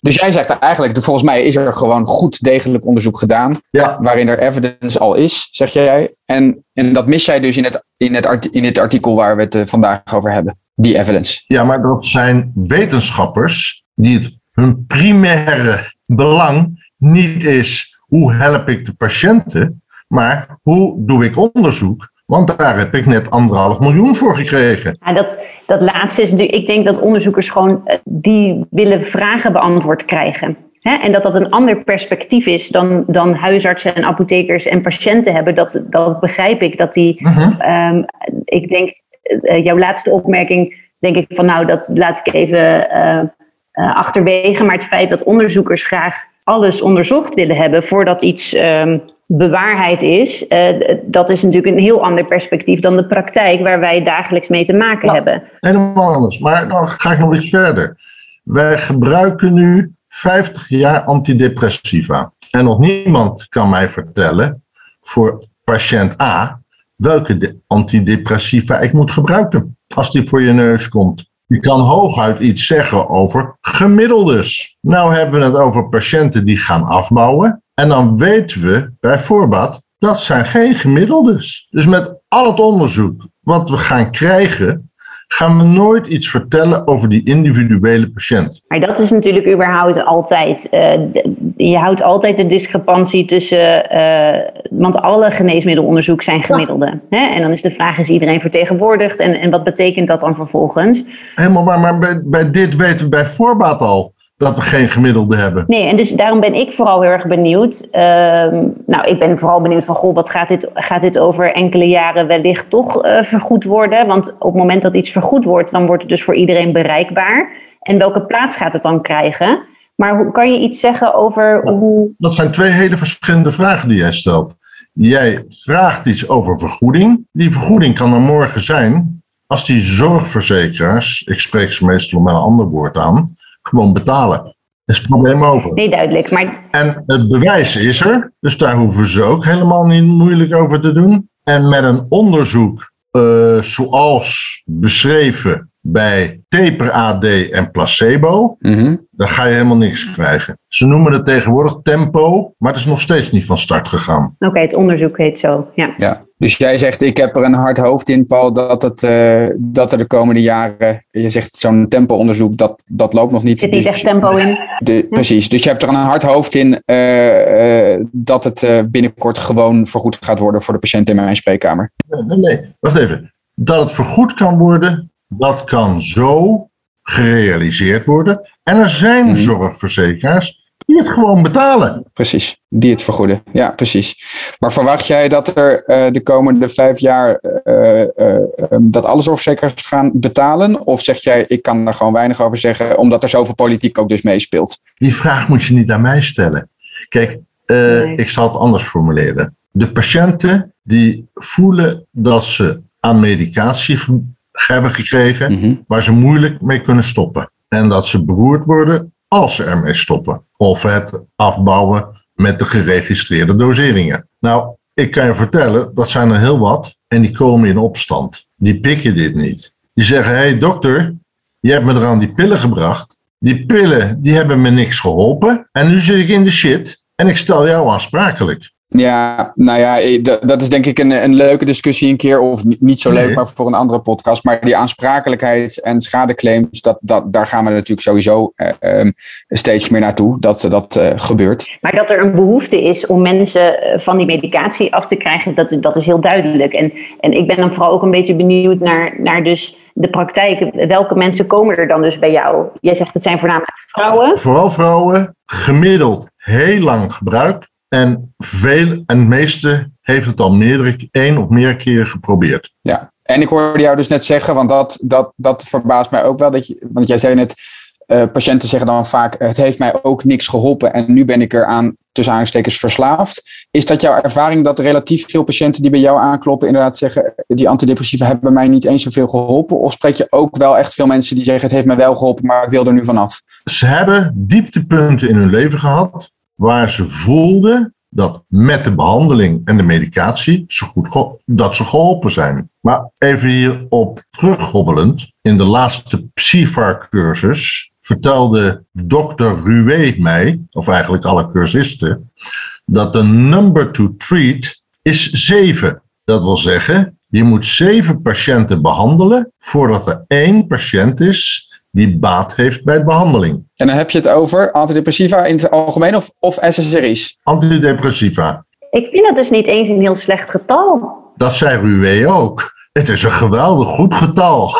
Dus jij zegt eigenlijk, volgens mij is er gewoon goed degelijk onderzoek gedaan, Ja, waarin er evidence al is, zeg jij. En, en dat mis jij dus in het, in, het art, in het artikel waar we het eh, vandaag over hebben, die evidence. ja, maar dat zijn wetenschappers die het hun primaire belang niet is hoe help ik de patiënten, maar hoe doe ik onderzoek? Want daar heb ik net anderhalf miljoen voor gekregen. Ja, dat, dat laatste is natuurlijk, ik denk dat onderzoekers gewoon, eh, die willen vragen beantwoord krijgen. En dat dat een ander perspectief is dan, dan huisartsen en apothekers en patiënten hebben. Dat, dat begrijp ik. Dat die, Mhm. ehm, ik denk, eh, jouw laatste opmerking, denk ik van nou, dat laat ik even eh, achterwege. Maar het feit dat onderzoekers graag alles onderzocht willen hebben voordat iets ehm, bewaarheid is, eh, dat is natuurlijk een heel ander perspectief dan de praktijk waar wij dagelijks mee te maken Ja. hebben. Helemaal anders. Maar dan ga ik nog iets verder. Wij gebruiken nu 50 jaar antidepressiva. En nog niemand kan mij vertellen voor patiënt A welke de antidepressiva ik moet gebruiken als die voor je neus komt. Je kan hooguit iets zeggen over gemiddeldes. Nou hebben we het over patiënten die gaan afbouwen. En dan weten we bij voorbaat dat zijn geen gemiddeldes. Dus met al het onderzoek wat we gaan krijgen, gaan we nooit iets vertellen over die individuele patiënt. Maar dat is natuurlijk überhaupt altijd. Uh, je houdt altijd de discrepantie tussen. Uh, want alle geneesmiddelonderzoek zijn gemiddelde. Ja. Hè? En dan is de vraag: is iedereen vertegenwoordigd? En, en wat betekent dat dan vervolgens? Helemaal waar, maar bij, bij dit weten we bij voorbaat al dat we geen gemiddelde hebben. Nee, en dus daarom ben ik vooral heel erg benieuwd. Uh, nou, ik ben vooral benieuwd van, goh, wat gaat dit, gaat dit over enkele jaren wellicht toch uh, vergoed worden? Want op het moment dat iets vergoed wordt, dan wordt het dus voor iedereen bereikbaar. En welke plaats gaat het dan krijgen? Maar hoe, kan je iets zeggen over hoe... Dat zijn twee hele verschillende vragen die jij stelt. Jij vraagt iets over vergoeding. Die vergoeding kan er morgen zijn als die zorgverzekeraars, ik spreek ze meestal met een ander woord aan, gewoon betalen. Dat is het probleem over. Nee, duidelijk. Maar... En het bewijs is er, dus daar hoeven ze ook helemaal niet moeilijk over te doen. En met een onderzoek uh, zoals beschreven bij taper AD en placebo, mm dan ga je helemaal niks krijgen. Ze noemen het tegenwoordig tempo, maar het is nog steeds niet van start gegaan. Oké, okay, het onderzoek heet zo. Ja. ja. Dus jij zegt, ik heb er een hard hoofd in, Paul, dat, het, uh, dat er de komende jaren, je zegt zo'n tempo-onderzoek, dat, dat loopt nog niet. Er zit niet dus, echt tempo in. De, precies, dus je hebt er een hard hoofd in uh, uh, dat het binnenkort gewoon vergoed gaat worden voor de patiënt in mijn spreekkamer. Nee, nee, wacht even. Dat het vergoed kan worden, dat kan zo gerealiseerd worden. En er zijn mm. zorgverzekeraars die het gewoon betalen. Precies, die het vergoeden. Ja, precies. Maar verwacht jij dat er uh, de komende vijf jaar uh, uh, dat alle zorgverzekeraars gaan betalen? Of zeg jij, ik kan daar gewoon weinig over zeggen, omdat er zoveel politiek ook dus meespeelt? Die vraag moet je niet aan mij stellen. Kijk, nee. ik zal het anders formuleren. De patiënten die voelen dat ze aan medicatie hebben gekregen mm-hmm. waar ze moeilijk mee kunnen stoppen. En dat ze beroerd worden als ze ermee stoppen. Of het afbouwen met de geregistreerde doseringen. Nou, ik kan je vertellen, dat zijn er heel wat. En die komen in opstand. Die pikken dit niet. Die zeggen, hé hey, dokter, je hebt me er aan die pillen gebracht. Die pillen, die hebben me niks geholpen. En nu zit ik in de shit. En ik stel jou aansprakelijk. Ja, nou ja, dat is denk ik een, een leuke discussie een keer. Of niet zo leuk, nee. maar voor een andere podcast. Maar die aansprakelijkheid en schadeclaims, dat, dat, daar gaan we natuurlijk sowieso uh, steeds meer naartoe. Dat dat uh, gebeurt. Maar dat er een behoefte is om mensen van die medicatie af te krijgen, dat, dat is heel duidelijk. En, en ik ben dan vooral ook een beetje benieuwd naar, naar dus de praktijk. Welke mensen komen er dan dus bij jou? Jij zegt het zijn voornamelijk vrouwen. Vooral vrouwen, gemiddeld heel lang gebruik. En veel, en meeste heeft het al meerdere, één of meer keren geprobeerd. Ja, en ik hoorde jou dus net zeggen, want dat, dat, dat verbaast mij ook wel. Dat je, want jij zei net, uh, patiënten zeggen dan vaak, het heeft mij ook niks geholpen en nu ben ik er aan tussen aanstekens verslaafd. Is dat jouw ervaring dat relatief veel patiënten die bij jou aankloppen inderdaad zeggen, die antidepressiva hebben mij niet eens zoveel geholpen? Of spreek je ook wel echt veel mensen die zeggen, het heeft mij wel geholpen, maar ik wil er nu vanaf? Ze hebben dieptepunten in hun leven gehad waar ze voelden dat met de behandeling en de medicatie ze goed dat ze geholpen zijn. Maar even hierop terughobbelend, in de laatste PSIFAR-cursus vertelde dokter Ruwe mij, of eigenlijk alle cursisten, dat de number to treat is 7. Dat wil zeggen, je moet zeven patiënten behandelen voordat er één patiënt is die baat heeft bij de behandeling. En dan heb je het over antidepressiva in het algemeen of, of SSRI's? Antidepressiva. Ik vind dat dus niet eens een heel slecht getal. Dat zei Ruwe ook. Het is een geweldig goed getal.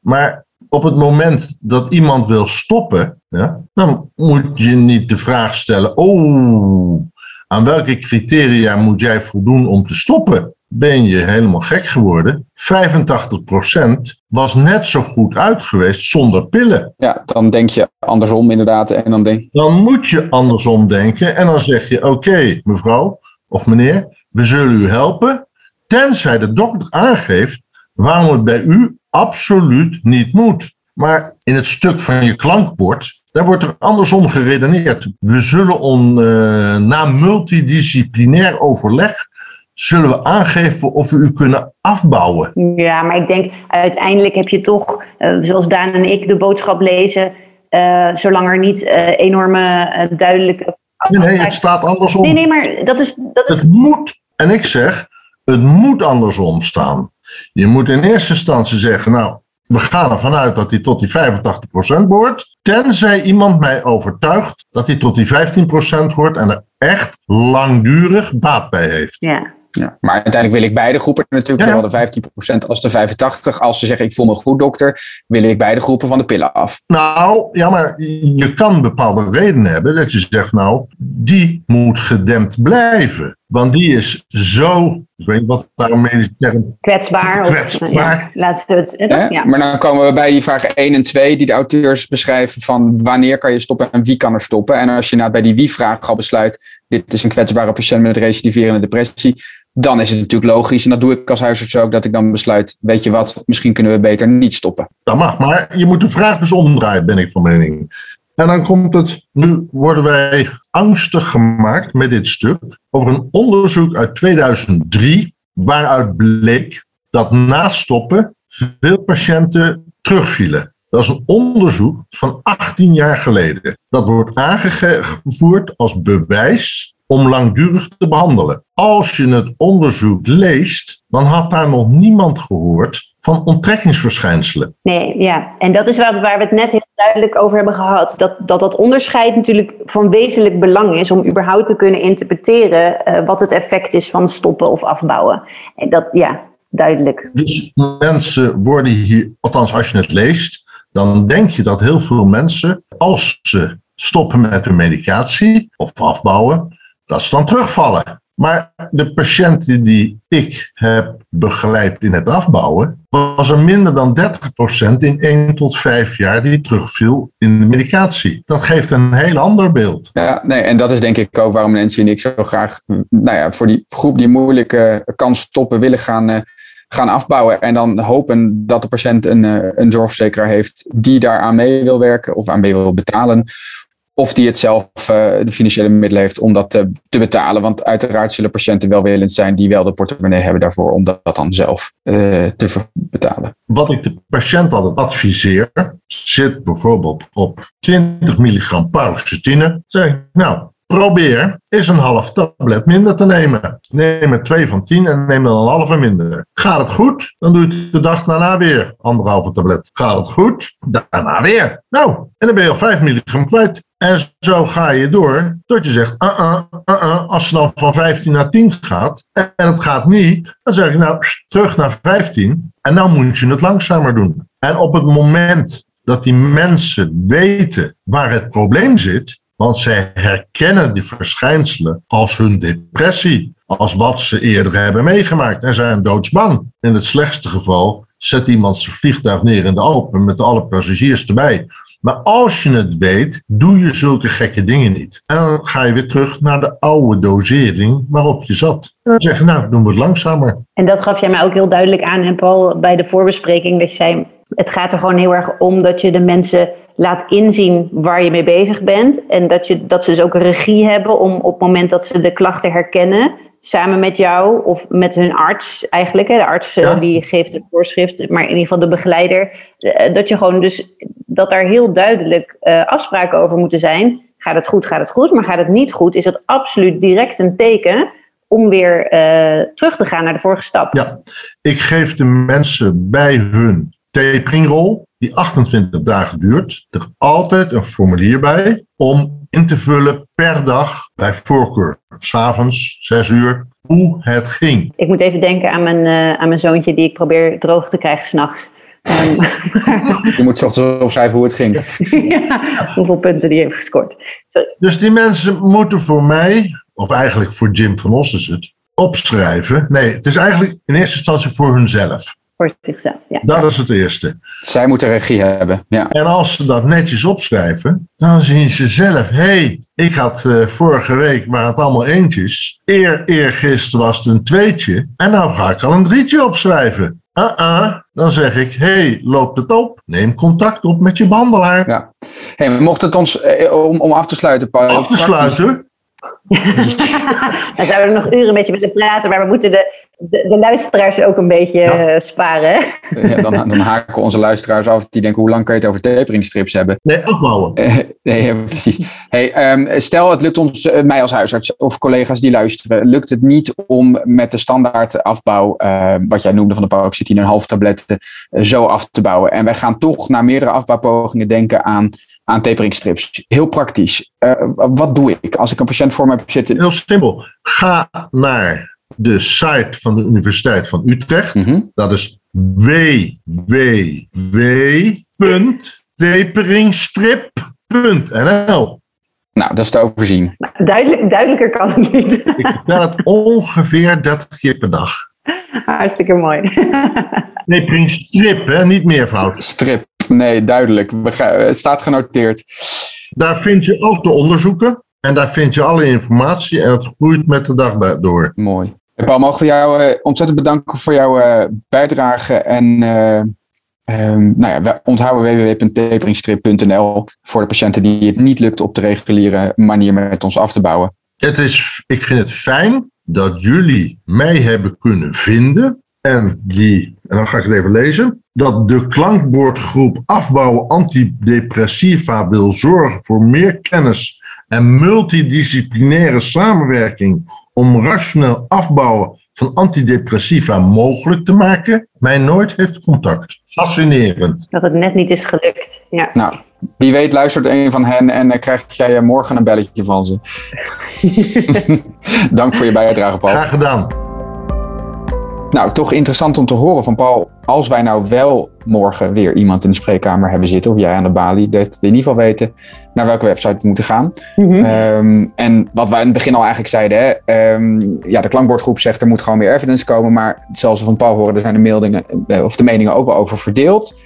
Maar op het moment dat iemand wil stoppen, ja, dan moet je niet de vraag stellen: Oh, aan welke criteria moet jij voldoen om te stoppen? Ben je helemaal gek geworden? 85% was net zo goed uit geweest zonder pillen. Ja, dan denk je andersom inderdaad. En dan, denk... dan moet je andersom denken en dan zeg je: Oké, okay, mevrouw of meneer, we zullen u helpen. Tenzij de dokter aangeeft waarom het bij u absoluut niet moet. Maar in het stuk van je klankbord Daar wordt er andersom geredeneerd. We zullen on, uh, na multidisciplinair overleg zullen we aangeven of we u kunnen afbouwen. Ja, maar ik denk uiteindelijk heb je toch, uh, zoals Daan en ik de boodschap lezen, uh, zolang er niet enorme duidelijke. Nee, nee, het staat andersom. Nee, nee, maar dat is. Dat is... Het moet, en ik zeg, het moet andersom staan. Je moet in eerste instantie zeggen, nou, we gaan ervan uit dat hij tot die 85% behoort. Tenzij iemand mij overtuigt dat hij tot die 15% hoort en er echt langdurig baat bij heeft. Ja. Ja, maar uiteindelijk wil ik beide groepen natuurlijk, ja. zowel de 15% als de 85%. Als ze zeggen ik voel me goed dokter, wil ik beide groepen van de pillen af. Nou, ja, maar je kan bepaalde redenen hebben dat je zegt nou, die moet gedempt blijven. Want die is zo, ik weet niet wat daar een medische term... Kwetsbaar. Kwetsbaar. Of, ja, laten we het... Ja? ja? Maar dan komen we bij die vraag 1 en 2 die de auteurs beschrijven van wanneer kan je stoppen en wie kan er stoppen. En als je nou bij die wie-vraag al besluit, dit is een kwetsbare patiënt met recidiverende depressie, dan is het natuurlijk logisch, en dat doe ik als huisarts ook, dat ik dan besluit, weet je wat, misschien kunnen we beter niet stoppen. Dat mag, maar je moet de vraag dus omdraaien, ben ik van mening. En dan komt het, nu worden wij angstig gemaakt met dit stuk over een onderzoek uit 2003, waaruit bleek dat na stoppen veel patiënten terugvielen. Dat is een onderzoek van 18 jaar geleden. Dat wordt aangevoerd als bewijs om langdurig te behandelen. Als je het onderzoek leest, dan had daar nog niemand gehoord van onttrekkingsverschijnselen. Nee, ja. En dat is waar, waar we het net heel duidelijk over hebben gehad. Dat, dat dat onderscheid natuurlijk van wezenlijk belang is om überhaupt te kunnen interpreteren uh, wat het effect is van stoppen of afbouwen. En dat, ja, duidelijk. Dus mensen worden hier, althans als je het leest, dan denk je dat heel veel mensen, als ze stoppen met hun medicatie of afbouwen, dat ze dan terugvallen. Maar de patiënten die ik heb begeleid in het afbouwen, was er minder dan 30% in 1 tot 5 jaar die terugviel in de medicatie. Dat geeft een heel ander beeld. Ja, nee, en dat is denk ik ook waarom Nancy en ik zo graag nou ja, voor die groep die moeilijk uh, kan stoppen willen gaan. Uh, gaan afbouwen en dan hopen dat de patiënt een, uh, een zorgverzekeraar heeft die daaraan mee wil werken of aan mee wil betalen of die het zelf uh, de financiële middelen heeft om dat te, betalen. Want uiteraard zullen patiënten welwillend zijn die wel de portemonnee hebben daarvoor om dat, dan zelf uh, te betalen. Wat ik de patiënt altijd adviseer, zit bijvoorbeeld op 20 milligram paroxetine. Zeg nou, probeer eens een half tablet minder te nemen. Neem er twee van tien en neem dan een halve minder. Gaat het goed, dan doe je het de dag daarna weer anderhalve tablet. Gaat het goed, daarna weer. Nou, en dan ben je al 5 milligram kwijt. En zo ga je door tot je zegt, uh -uh, uh als het dan van 15 naar 10 gaat en het gaat niet, dan zeg ik nou terug naar 15 en dan moet je het langzamer doen. En op het moment dat die mensen weten waar het probleem zit, want zij herkennen die verschijnselen als hun depressie, als wat ze eerder hebben meegemaakt en zijn doodsbang. In het slechtste geval zet iemand zijn vliegtuig neer in de Alpen met alle passagiers erbij. Maar als je het weet, doe je zulke gekke dingen niet. En dan ga je weer terug naar de oude dosering waarop je zat. En dan zeg je, nou, doen we het langzamer. En dat gaf jij mij ook heel duidelijk aan, en Paul, bij de voorbespreking, dat je zei, het gaat er gewoon heel erg om dat je de mensen laat inzien waar je mee bezig bent. En dat, je, dat ze dus ook een regie hebben om op het moment dat ze de klachten herkennen, samen met jou of met hun arts eigenlijk. Hè, de arts ja. die geeft het voorschrift, maar in ieder geval de begeleider. Dat je gewoon dus dat daar heel duidelijk uh, afspraken over moeten zijn. Gaat het goed, gaat het goed. Maar gaat het niet goed, is het absoluut direct een teken om weer uh, terug te gaan naar de vorige stap. Ja, ik geef de mensen bij hun taperingrol, die 28 dagen duurt, er altijd een formulier bij om in te vullen per dag, bij voorkeur, s'avonds, 6 uur, hoe het ging. Ik moet even denken aan mijn, uh, aan mijn zoontje die ik probeer droog te krijgen s'nachts. Um, Je moet ochtends opschrijven hoe het ging. ja, hoeveel punten die heeft gescoord. Sorry. Dus die mensen moeten voor mij, of eigenlijk voor Jim van Os is het, opschrijven. Nee, het is eigenlijk in eerste instantie voor hunzelf. Voor zichzelf, ja. Dat is het eerste. Zij moeten regie hebben, ja. En als ze dat netjes opschrijven, dan zien ze zelf, hé, hey, ik had uh, vorige week, waren het allemaal eentjes. Eer, eergisteren was het een tweetje. En nou ga ik al een drietje opschrijven. uh-uh, dan zeg ik, hey, loopt het op? Neem contact op met je behandelaar. Ja. Hey, mocht het ons, eh, om, om af te sluiten, Paul. Af te praktisch- sluiten? Dan zouden we er nog uren met je willen praten, maar we moeten de, de, de luisteraars ook een beetje Ja. eh, sparen. hè? Ja, dan, dan haken onze luisteraars af. Die denken, hoe lang kan je het over taperingstrips hebben? Nee, afbouwen. Eh, nee, ja, precies. Hey, ehm, stel, het lukt ons, eh, mij als huisarts of collega's die luisteren, lukt het niet om met de standaard afbouw, eh, wat jij noemde van de paroxetine, een half tabletten, eh, zo af te bouwen. En wij gaan toch naar meerdere afbouwpogingen denken aan, aan taperingstrips. Heel praktisch. Eh, wat doe ik als ik een patiënt voor me heb zitten? Heel simpel. Ga naar de site van de Universiteit van Utrecht. Mhm. Dat is www.taperingstrip.nl. Nou, dat is te overzien. Duidelijk, duidelijker kan het niet. Ik vertel het ongeveer 30 keer per dag. Hartstikke mooi. Taperingstrip, hè? niet meervoud. Strip. Nee, duidelijk. We gaan- Het staat genoteerd. Daar vind je ook de onderzoeken. En daar vind je alle informatie. En het groeit met de dag bij- door. Mooi. Paul, mogen we jou eh, ontzettend bedanken voor jouw eh, bijdrage. En ehm, nou ja, we onthouden www.taperingstrip.nl voor de patiënten die het niet lukt op de reguliere manier met ons af te bouwen. Het is, ik vind het fijn dat jullie mij hebben kunnen vinden. En die, en dan ga ik het even lezen. Dat de klankbordgroep afbouwen antidepressiva wil zorgen voor meer kennis en multidisciplinaire samenwerking om rationeel afbouwen van antidepressiva mogelijk te maken, mij nooit heeft contact. Fascinerend. Dat het net niet is gelukt. Ja. Nou, wie weet luistert een van hen en uh, krijg jij uh, morgen een belletje van ze. Dank voor je bijdrage, Paul. Graag gedaan. Nou, toch interessant om te horen van Paul. Als wij nou wel morgen weer iemand in de spreekkamer hebben zitten, of jij aan de balie, dat we in ieder geval weten naar welke website we moeten gaan. Mhm. Mm -hmm. um, en wat wij in het begin al eigenlijk zeiden, hè, um, ja, de klankbordgroep zegt er moet gewoon meer evidence komen, maar zoals we van Paul horen, er zijn de, meldingen, of de meningen ook wel over verdeeld.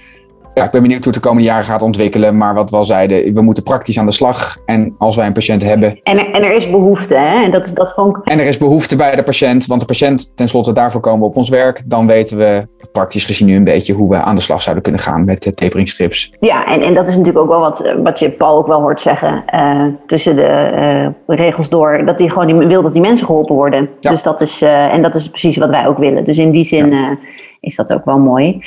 Ja, ik ben benieuwd hoe het de komende jaren gaat ontwikkelen. Maar wat we al zeiden, we moeten praktisch aan de slag. En als wij een patiënt hebben. En er, en er is behoefte, hè? En, dat, dat vond en er is behoefte bij de patiënt. Want de patiënt, tenslotte, daarvoor komen we op ons werk. Dan weten we praktisch gezien nu een beetje hoe we aan de slag zouden kunnen gaan met de taperingstrips. Ja, en, en dat is natuurlijk ook wel wat, wat je Paul ook wel hoort zeggen. Uh, tussen de uh, regels door. Dat hij gewoon wil dat die mensen geholpen worden. Ja. Dus dat is, uh, en dat is precies wat wij ook willen. Dus in die zin ja. Is dat ook wel mooi.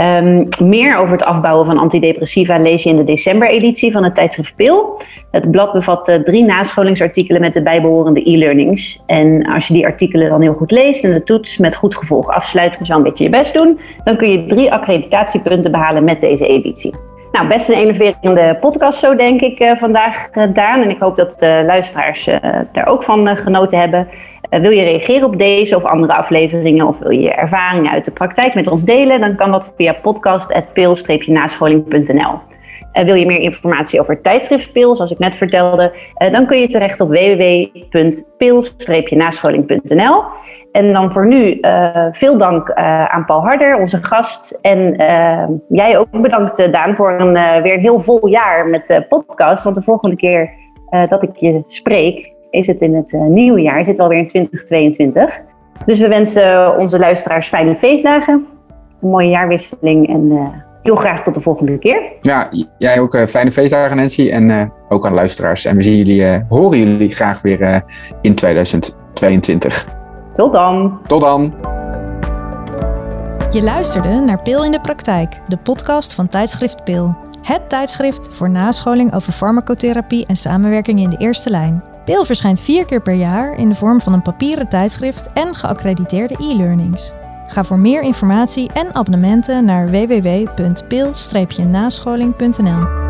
Um, meer over het afbouwen van antidepressiva lees je in de december-editie van het tijdschrift Pil. Het blad bevat uh, drie nascholingsartikelen met de bijbehorende e-learnings. En als je die artikelen dan heel goed leest en de toets met goed gevolg afsluit, wel een beetje je best doen, dan kun je drie accreditatiepunten behalen met deze editie. Nou, best een enerverende podcast zo denk ik uh, vandaag gedaan. En ik hoop dat de luisteraars uh, daar ook van genoten hebben. Uh, wil je reageren op deze of andere afleveringen of wil je ervaringen uit de praktijk met ons delen, dan kan dat via podcast.pil-nascholing.nl. Uh, wil je meer informatie over tijdschrift Pil, zoals ik net vertelde, uh, dan kun je terecht op www.pil-nascholing.nl. En dan voor nu veel dank aan Paul Harder, onze gast. En jij ook bedankt, Daan, voor een weer een heel vol jaar met de podcast. Want de volgende keer dat ik je spreek, is het in het uh, nieuwe jaar. Zit alweer in 2022. Dus we wensen onze luisteraars fijne feestdagen. Een mooie jaarwisseling en uh, heel graag tot de volgende keer. Ja, jij ook uh, fijne feestdagen Nancy en ook aan de luisteraars. En we zien jullie, horen jullie graag weer in 2022. Tot dan. Tot dan. Je luisterde naar Pil in de Praktijk, de podcast van tijdschrift Pil. Het tijdschrift voor nascholing over farmacotherapie en samenwerking in de eerste lijn. Pil verschijnt vier keer per jaar in de vorm van een papieren tijdschrift en geaccrediteerde e-learnings. Ga voor meer informatie en abonnementen naar www.pil-nascholing.nl.